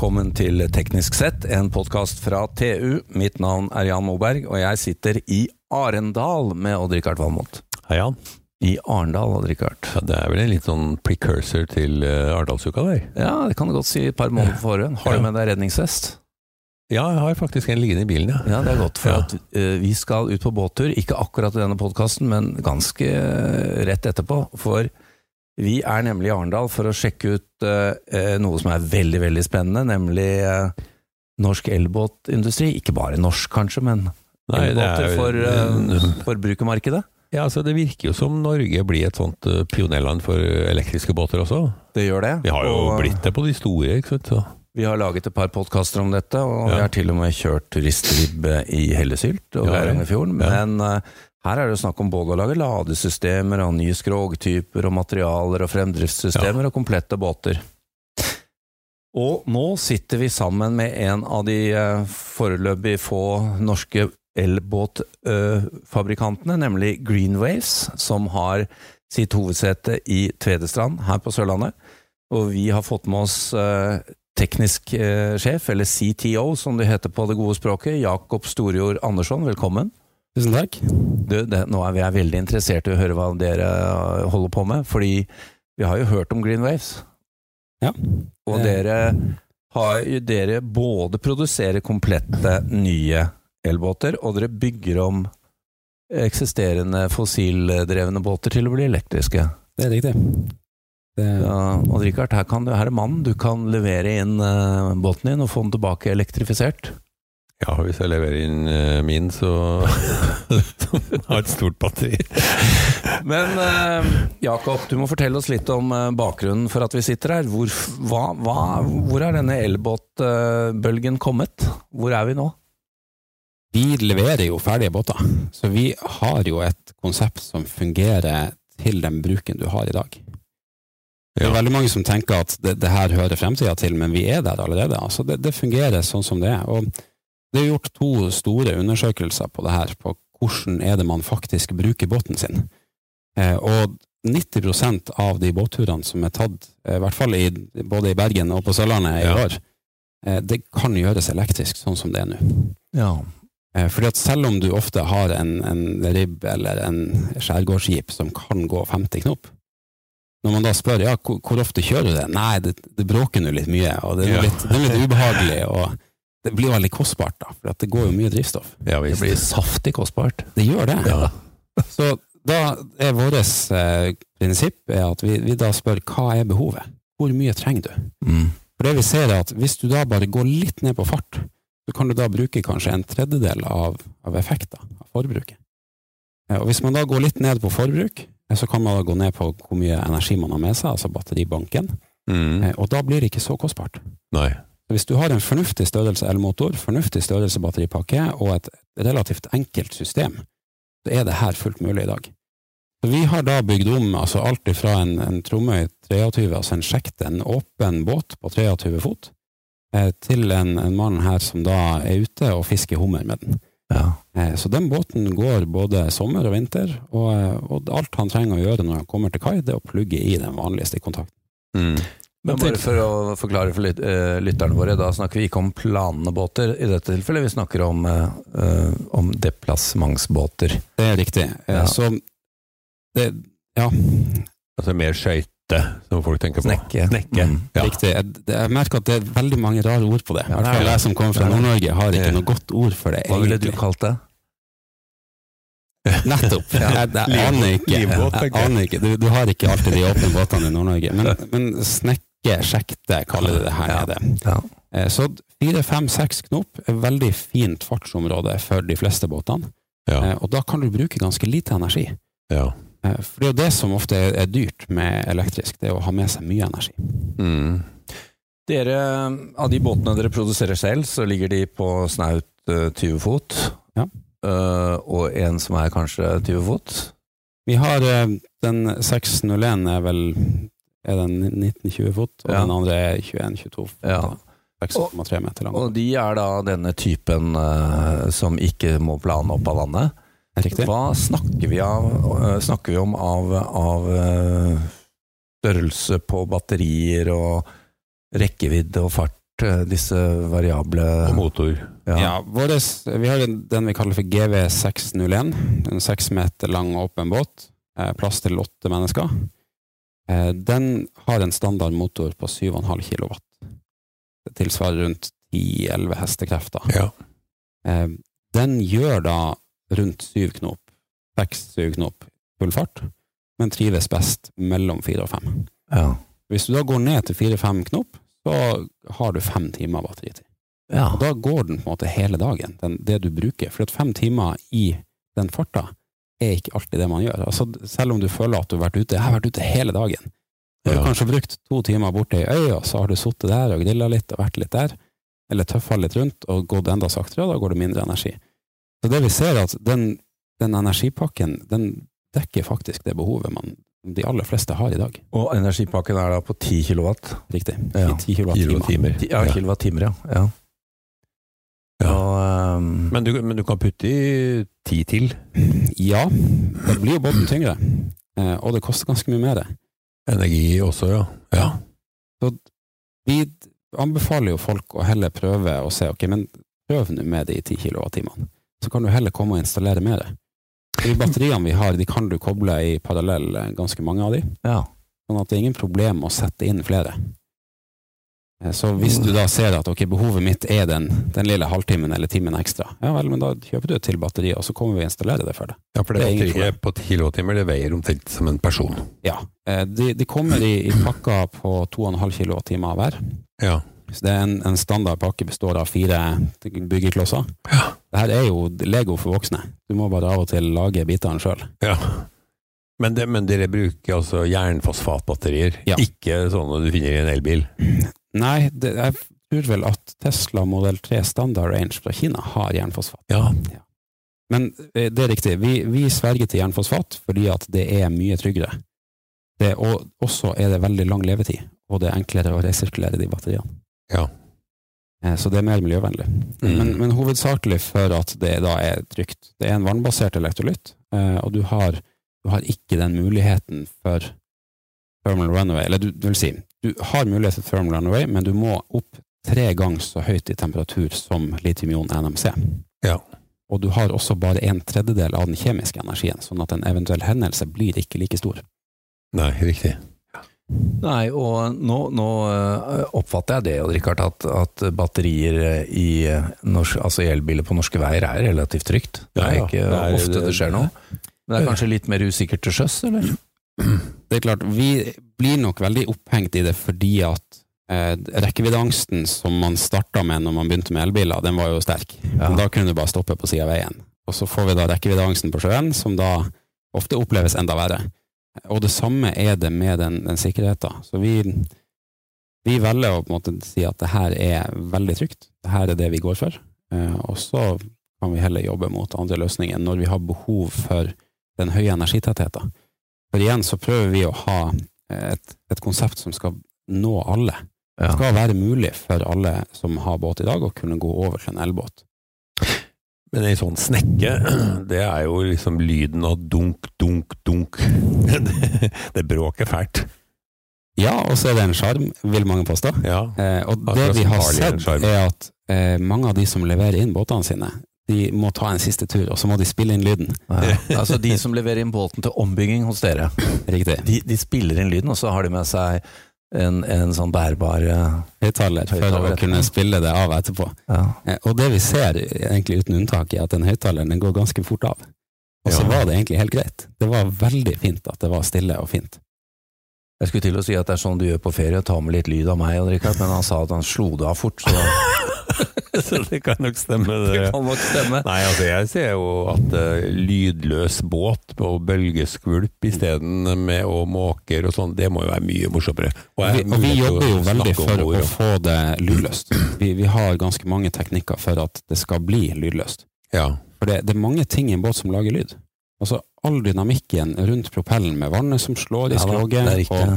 velkommen til Teknisk sett, en podkast fra TU. Mitt navn er Jan Moberg, og jeg sitter i Arendal med Odd-Rikard Valmot. Hei, Jan. I Arendal, Odd-Rikard. Ja, det er vel en litt sånn precursor til uh, Arendalsuka der? Ja, det kan du godt si. Et par måneder på forhånd. Har du med deg redningsvest? Ja, jeg har faktisk en liggende i bilen, ja. Ja, det er godt, for Ja. at uh, vi skal ut på båttur. Ikke akkurat i denne podkasten, men ganske uh, rett etterpå. For vi er nemlig i Arendal for å sjekke ut uh, noe som er veldig, veldig spennende, nemlig uh, norsk elbåtindustri. Ikke bare norsk, kanskje, men Nei, er elbåter for uh, forbrukermarkedet. Ja, altså Det virker jo som Norge blir et sånt uh, pionerland for elektriske båter også. Det gjør det. Vi har jo Og blitt det på de store, ikke sant. Så. vi har laget et par podkaster om dette, og vi har til og med kjørt turistribb i Hellesylt og Geirangerfjorden. ja. Ja. Men uh, her er det jo snakk om både å lage ladesystemer nye skrogtyper og materialer og fremdriftssystemer og komplette båter. Og nå sitter vi sammen med en av de uh, foreløpig få norske elbåtfabrikantene, nemlig Greenwaves, som har sitt hovedsete i Tvedestrand her på Sørlandet. Og vi har fått med oss eh, teknisk eh, sjef, eller CTO som det heter på det gode språket, Jakob Storjord Andersson. Velkommen. Tusen takk. Du, det, nå er vi er veldig interessert i å høre hva dere eh, holder på med, fordi vi har jo hørt om Green Waves. Ja. Og dere har dere både produserer komplette nye elbåter, og dere bygger om eksisterende fossildrevne båter til å bli elektriske. Det er riktig. Det, Ja, og Richard, her, kan du, her er mannen. Du kan levere inn eh, båten din og få den tilbake elektrifisert. Ja, hvis jeg leverer inn uh, min, så har et stort batteri. Men eh, Jakob, du må fortelle oss litt om eh, bakgrunnen for at vi sitter her. Hvor, hva, hva, hvor er denne elbåtbølgen kommet? Hvor er vi nå? vi leverer jo ferdige båter, så vi har jo et konsept som fungerer til den bruken du har i dag. Det er Ja. veldig mange som tenker at det, det her hører fremtida til, men vi er der allerede. Altså det, det fungerer sånn som det er. Og det er gjort to store undersøkelser på det her, på hvordan er det man faktisk bruker båten sin. Eh, og 90% av de båtturene som er tatt, eh, i hvert fall i, både i Bergen og på Sørlandet i år, eh, det kan gjøres elektrisk, sånn som det er nå. Ja. Fordi at selv om du ofte har en, en ribb eller en skjærgårdsskip som kan gå 50 knop, når man da spør ja, hvor, hvor ofte kjører du det, nei, det, det bråker nå litt mye, og det er, Ja. litt, det er litt ubehagelig, og det blir veldig kostbart, da, for det går jo mye drivstoff. Ja, Det blir saftig kostbart. Det gjør det. Ja. Så da er vårt eh, prinsipp er at vi, vi da spør hva er behovet? Hvor mye trenger du? Mm. For det vi ser er at hvis du da bare går litt ned på fart, så kan du da bruke kanskje en tredjedel av, av effekten av forbruket. Og hvis man da går litt ned på forbruk, så kan man da gå ned på hvor mye energi man har med seg, altså batteribanken, Mm. eh, og da blir det ikke så kostbart. Nei. Hvis du har en fornuftig størrelse elmotor, fornuftig størrelse batteripakke og et relativt enkelt system, så er det her fullt mulig i dag. Så Vi har da bygd om altså alt fra en, en Tromøy 23, altså en sjekt, en åpen båt på 23 fot, eh, til en, en mann her som da er ute og fisker hummer med den. Ja. Eh, Så den båten går både sommer og vinter, og, eh, og alt han trenger å gjøre når han kommer til kai, det er å plugge i den vanligste kontakten. Mm. Men bare for å forklare for lyt- eh, lytterne våre, da snakker vi ikke om planende båter i dette tilfellet, vi snakker om, eh, om deplassementsbåter. Det er riktig. Ja. Så det, ja, Altså mer skøyte, som folk tenker på. Snekke. Snekke. Mm. Ja. Riktig. Jeg, jeg merker at det er veldig mange rare ord på det. I hvert er fall jeg som kommer fra Nord-Norge, har ikke noe godt ord for det. Hva ville du kalt det? Nettopp. Jeg, jeg, jeg aner ikke. Jeg, jeg. aner ikke. Du, du har ikke alltid de åpne båtene i Nord-Norge. Men, men snekke, sjekte, kaller de det her Ja. nede. Ja. Eh, Så fire, fem, seks knop er veldig fint fartsområde for de fleste båtene. Ja. Eh, Og da kan du bruke ganske lite energi. ja. Eh, For det er jo det som ofte er dyrt med elektrisk, det er å ha med seg mye energi. Mm. Dere, av de båtene dere produserer selv, så ligger de på snaut eh, 20 fot. Ja. Og en som er kanskje 20 fot. Vi har den 601 er vel er den 19-20 fot, og Ja. den andre er 21-22 fot. Ja. 6,3 meter lang. Og de er da denne typen uh, som ikke må plane opp av vannet. Riktig. Hva snakker vi, av, uh, snakker vi om av, av uh, størrelse på batterier og rekkevidde og fart disse variable Og motor. ja. Ja, våres, vi har den- vi kaller for GV601. En seks meter lang åpen båt. Plass til åtte mennesker. Eh, den har en standard motor på 7,5 kW. Det tilsvarer rundt 10-11 hestekrefter. Ja. Eh, den gjør da rundt 7 knop, seks-syv knop full fart, men trives best mellom 4 og 5. Ja. Hvis du da går ned til fire-fem knop, så har du fem timer batteritid. ja. Da går den på en måte hele dagen, den, det du bruker. For at fem timer i den farta er ikke alltid det man gjør. Altså, selv om du føler at du har vært ute, jeg har vært ute hele dagen. Du har Ja. kanskje brukt to timer borte i øya, så har du sittet der og grilla litt og vært litt der, eller tøffa litt rundt og gått enda saktere, og da går det mindre energi. Så det vi ser er at den, den energipakken, den dekker faktisk det behovet man de aller fleste har i dag. Og energipakken er da på 10 kilowatt? Riktig. Ja. 10 kilowattimer. Ja, kilowattimer, ja. ja. Ja. Og, um, Men, du, men du kan putte i ti til. Ja, det blir jo båten tyngre, eh, og det koster ganske mye mer. Energi også, ja. ja. Vi anbefaler jo folk å heller prøve å se, ok, men prøv nå med de 10 kilowattimene. Så kan du heller komme og installere mer. De batteriene vi har, de kan du koble i parallell, eh, ganske mange av de. ja. Sånn at det er ingen problem å sette inn flere. Eh, Så hvis du da ser at ok, behovet mitt er den, den lille halvtimen eller timen ekstra, ja vel, men da kjøper du et til batteri, og så kommer vi og installerer det for deg. ja for det, Det ikke batteriet på 10 kilowattimer det veier omtrent som en person. Ja, eh, de, de kommer i, i pakker på 2,5 kilowattimer hver. Ja. Så det er en, en standard pakke består av fire byggeklosser. Ja. Det her er jo Lego for voksne. Du må bare av og til lage bitene sjøl. ja. Men, det, men dere bruker altså jernfosfatbatterier, Ja. ikke sånne du finner i en elbil? Nei, det, jeg tror vel at Tesla Model 3 Standard Range fra Kina har jernfosfat. Ja. Men eh, det er riktig, vi, vi sverger til jernfosfat fordi at det er mye tryggere. Det, og også er det veldig lang levetid, og det er enklere å resirkulere de batteriene. Ja. Eh, Så det er mer miljøvennlig. Mm. Men, men hovedsakelig for at det da er trygt. Det er en vannbasert elektrolytt, eh, og du har, du har ikke den muligheten for thermal runaway. Eller du, du vil si, du har mulighet for thermal runaway, men du må opp tre ganger så høyt i temperatur som litium-ion NMC. Ja. Og du har også bare en tredjedel av den kjemiske energien, sånn at en eventuell hendelse blir ikke like stor. Nei, riktig. Nei, og nå, nå eh, oppfatter jeg det, Rikard, at, at batterier eh, i, eh, norsk, altså elbiler på norske veier er relativt trygt. Det er Ja, ja. ikke Det er- ofte det skjer noe. Men det er kanskje litt mer usikkert til sjøs, eller? Det er klart, vi blir nok veldig opphengt i det fordi at eh, rekkeviddeangsten som man starta med når man begynte med elbiler, den var jo sterk. Ja. Da kunne du bare stoppe på sida av veien. Og så får vi da rekkeviddeangsten på sjøen, som da ofte oppleves enda verre. Og det samme er det med den, den sikkerheten. Så vi, vi velger å på en måte si at det her er veldig trygt. Det her er det vi går for. Eh, og så kan vi heller jobbe mot andre løsninger når vi har behov for den høye energitettheten. For igjen så prøver vi å ha et, et konsept som skal nå alle. Det skal være mulig for alle som har båt i dag, å kunne gå over til en elbåt. Men ei sånn snekke, det er jo liksom lyden av dunk, dunk, dunk. Det, det bråker fælt. Ja, og så er det en sjarm, vil mange påstå. Ja. Eh, og det vi har sett, er at eh, mange av de som leverer inn båtene sine, de må ta en siste tur, og så må de spille inn lyden. Ja. Altså de som leverer inn båten til ombygging hos dere, Riktig. de, de spiller inn lyden, og så har de med seg en, en sånn bærbar eh, Høyttaler for å kunne spille det av etterpå. ja. Eh, og det vi ser, egentlig uten unntak, er at den høyttaleren går ganske fort av. Og så Ja. var det egentlig helt greit. Det var veldig fint at det var stille og fint. Jeg skulle til å si at det er sånn du gjør på ferie, ta med litt lyd av meg, Richard, men han sa at han slo det av fort, så Så det kan nok stemme, det. det kan nok stemme. Nei, altså jeg ser jo at uh, lydløs båt og bølgeskvulp isteden med å måker og sånn, det må jo være mye morsommere. Og, Vi, og vi jobber jo veldig for å få det lydløst. Vi, vi har ganske mange teknikker for at det skal bli lydløst. Ja. For det, det er mange ting i en båt som lager lyd. Altså All dynamikken rundt propellen med vannet som slår i Ja skroget, ja, og,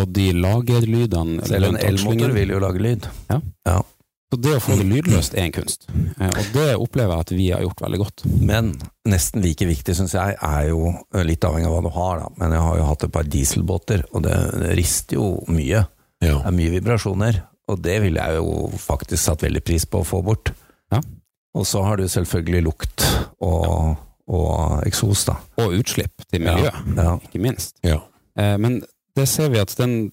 og de lagerlydene Selv en elmotor vil jo lage lyd. Så det å få det lydløst er en kunst. Eh, Og det opplever jeg at vi har gjort veldig godt. Men nesten like viktig, syns jeg, er jo eh, litt avhengig av hva du har, da. Men jeg har jo hatt et par dieselbåter, og det, det rister jo mye. ja. Det er mye vibrasjoner. Og det ville jeg jo faktisk satt veldig pris på å få bort. Ja. Og så har du selvfølgelig lukt og, og eksos, da. Og utslipp til miljøet, Ja. ikke minst. Ja. Eh, men det ser vi at den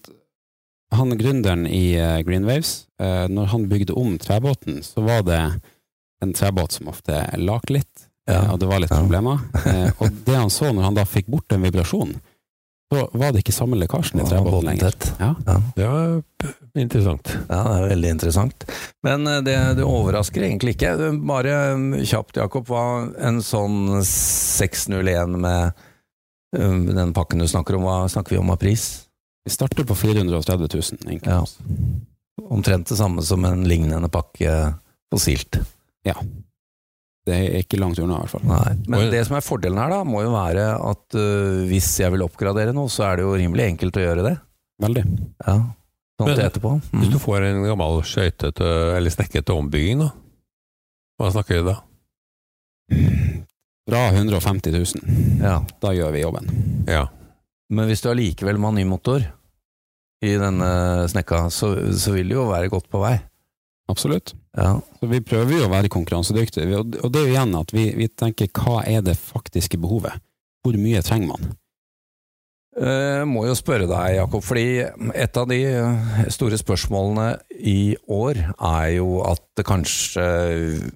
han gründeren i eh, Green Waves, eh, når han bygde om trebåten, så var det en trebåt som ofte lak litt, Ja. eh, og det var litt Ja. problemer. Eh, og det han så når han da fikk bort den vibrasjonen, så var det ikke samme lekkasjen i trebåten lenger. Ja. Ja. Det var interessant. Ja, det er veldig interessant. Men det, det overrasker egentlig ikke. Bare um, kjapt, Jakob, hva en sånn 601 med um, den pakken du snakker om, hva snakker vi om av pris? Vi starter på 430 000, egentlig. Ja. Omtrent det samme som en lignende pakke fossilt. Det er ikke langt unna, i hvert fall. Nei. Men det som er fordelen her, da, må jo være at uh, hvis jeg vil oppgradere noe, så er det jo rimelig enkelt å gjøre det. Veldig. Ja. Sånn Men- til etterpå. Hvis du Mm. får en gammel skøytete eller snekkete ombygging, da? Hva snakker vi da? Fra 150 000. Ja. Da gjør vi jobben. Ja. Men hvis du allikevel må ha ny motor i denne snekka, så, så vil det jo være godt på vei. Absolutt. Ja. Så vi prøver jo å være konkurransedyktige, og det er jo igjen at vi, vi tenker hva er det faktiske behovet? Hvor mye trenger man? Eh, må jo spørre deg, Jakob, fordi et av de eh, store spørsmålene i år er jo at det kanskje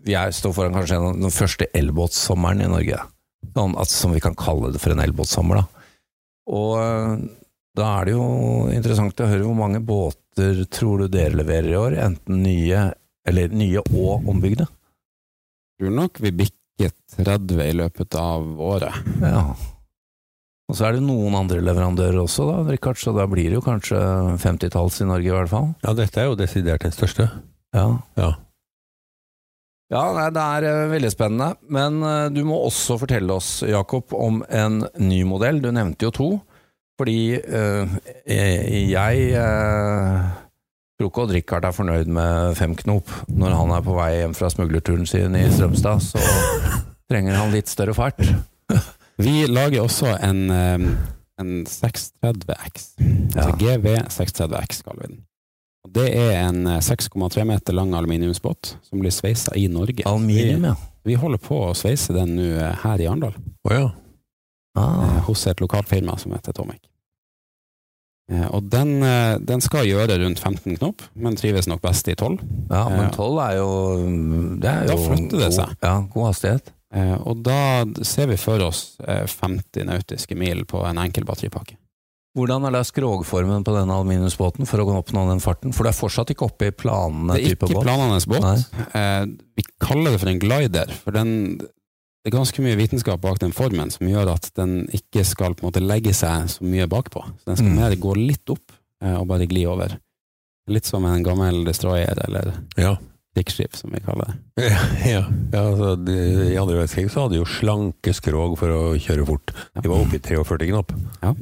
Vi er, står foran kanskje en av den første elbåtsommeren i Norge. Sånn at, som vi kan kalle det for en elbåtsommer, da. Og da er det jo interessant å høre hvor mange båter tror du dere leverer i år? Enten nye, eller nye og ombygde? Jeg tror nok vi bikket 30 i løpet av året. Ja. Og så er det noen andre leverandører også, da, Rikard, så da blir det jo kanskje 50-talls i Norge i hvert fall. ja, dette er jo desidert den største. Ja. Ja. Ja, nei, det er eh, veldig spennende. Men eh, du må også fortelle oss, Jakob, om en ny modell. Du nevnte jo to. Fordi øh, jeg øh, tror ikke Odd Rikard er fornøyd med fem knop når han er på vei hjem fra smuglerturen sin i Strømstad. Så trenger han litt større fart. Vi lager også en, en 630X. Ja. Altså GV630X kaller vi den. Det er en eh, 6,3 meter lang aluminiumsbåt som blir sveisa i Norge. Aluminium, ja. Vi, holder på å sveise den nå her i Arendal, Oh, ja. Ah, eh, hos et lokalt firma som heter Tomic. Eh, Og den, eh, den skal gjøre rundt 15 knop, men trives nok best i 12. ja, men 12 er jo det er Da flytter det god- seg. Ja, god hastighet. Og da ser vi for oss eh, 50 nautiske mil på en enkel batteripakke. Hvordan er da skrogformen på denne aluminiumsbåten for å oppnå den farten? For du er fortsatt ikke oppe i planene type båt? Det er ikke planenes båt. Nei. Vi kaller det for en glider, for den, det er ganske mye vitenskap bak den formen som gjør at den ikke skal på en måte legge seg så mye bakpå. Så den skal Mm. mer gå litt opp eh, og bare gli over. Litt som en gammel destroyer, eller Ja. krigsskip, som vi kaller det. ja. ja altså, de, I andre verdenskrig så hadde de jo slanke skrog for å kjøre fort. De var oppe i 43 knop. Ja.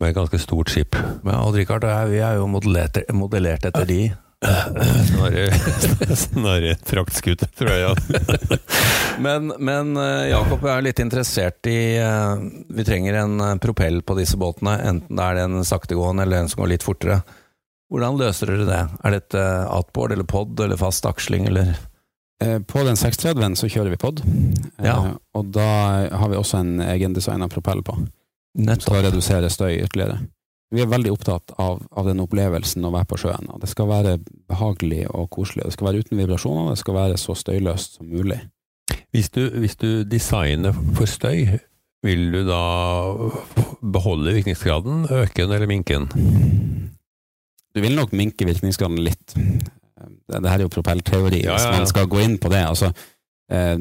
Med et ganske stort skip. Men Odd Rikard og jeg, vi er jo modellert, modellert etter de. Snarere, snarere fraktskuter, tror jeg. Ja. Men, men eh, Jakob jeg er litt interessert i eh, Vi trenger en eh, propell på disse båtene, enten det er en saktegående eller en som går litt fortere. Hvordan løser dere det? Er det et outboard eller pod eller fast aksling eller Eh, På den 630-en så kjører vi pod, Ja. og da har vi også en egendesigna propell på. Nettopp. Så nettopp? redusere støy ytterligere. Vi er veldig opptatt av, av den opplevelsen å være på sjøen. og Det skal være behagelig og koselig. Det skal være uten vibrasjoner, det skal være så støyløst som mulig. Hvis, du, hvis du designer for støy, vil du da beholde virkningsgraden, øke den eller minke den? Du vil nok minke virkningsgraden litt. Det, her er jo propellteori, Ja, ja, ja, hvis man skal gå inn på det. Altså, eh,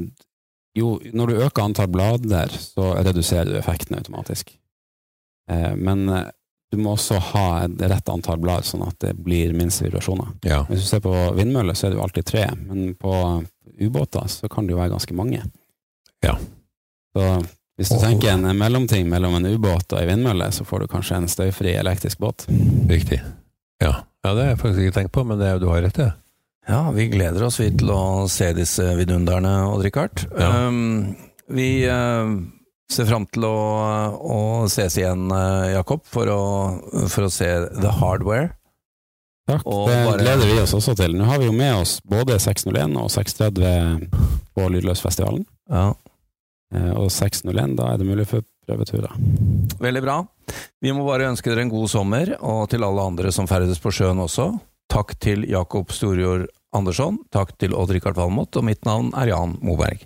jo, når du øker antall blader, så reduserer du effekten automatisk. Eh, men eh, du må også ha et rett antall blader, sånn at det blir minst vibrasjoner. Ja. Hvis du ser på vindmøller, så er det jo alltid tre, men på ubåter så kan det jo være ganske mange. Ja. Så hvis du oh. tenker en mellomting mellom en ubåt og en vindmølle, så får du kanskje en støyfri elektrisk båt. Riktig. Ja. ja, det har jeg faktisk ikke tenkt på, men det, du har rett i det. Ja, vi gleder oss vi til å se disse vidunderne, Odd Rikard. Ja. Um, vi eh, ser fram til å, å ses igjen, eh, Jakob, for å, for å se The Hardware. Takk, Og det bare- gleder vi oss også til. Nå har vi jo med oss både 601 og 630 på Lydløsfestivalen. Ja. Eh, Og 601, da er det mulig for prøveturer. Veldig bra. Vi må bare ønske dere en god sommer, og til alle andre som ferdes på sjøen også. Takk til Jakob Storjord Andersson, takk til Odd-Rikard Valmot, og mitt navn er Jan Moberg.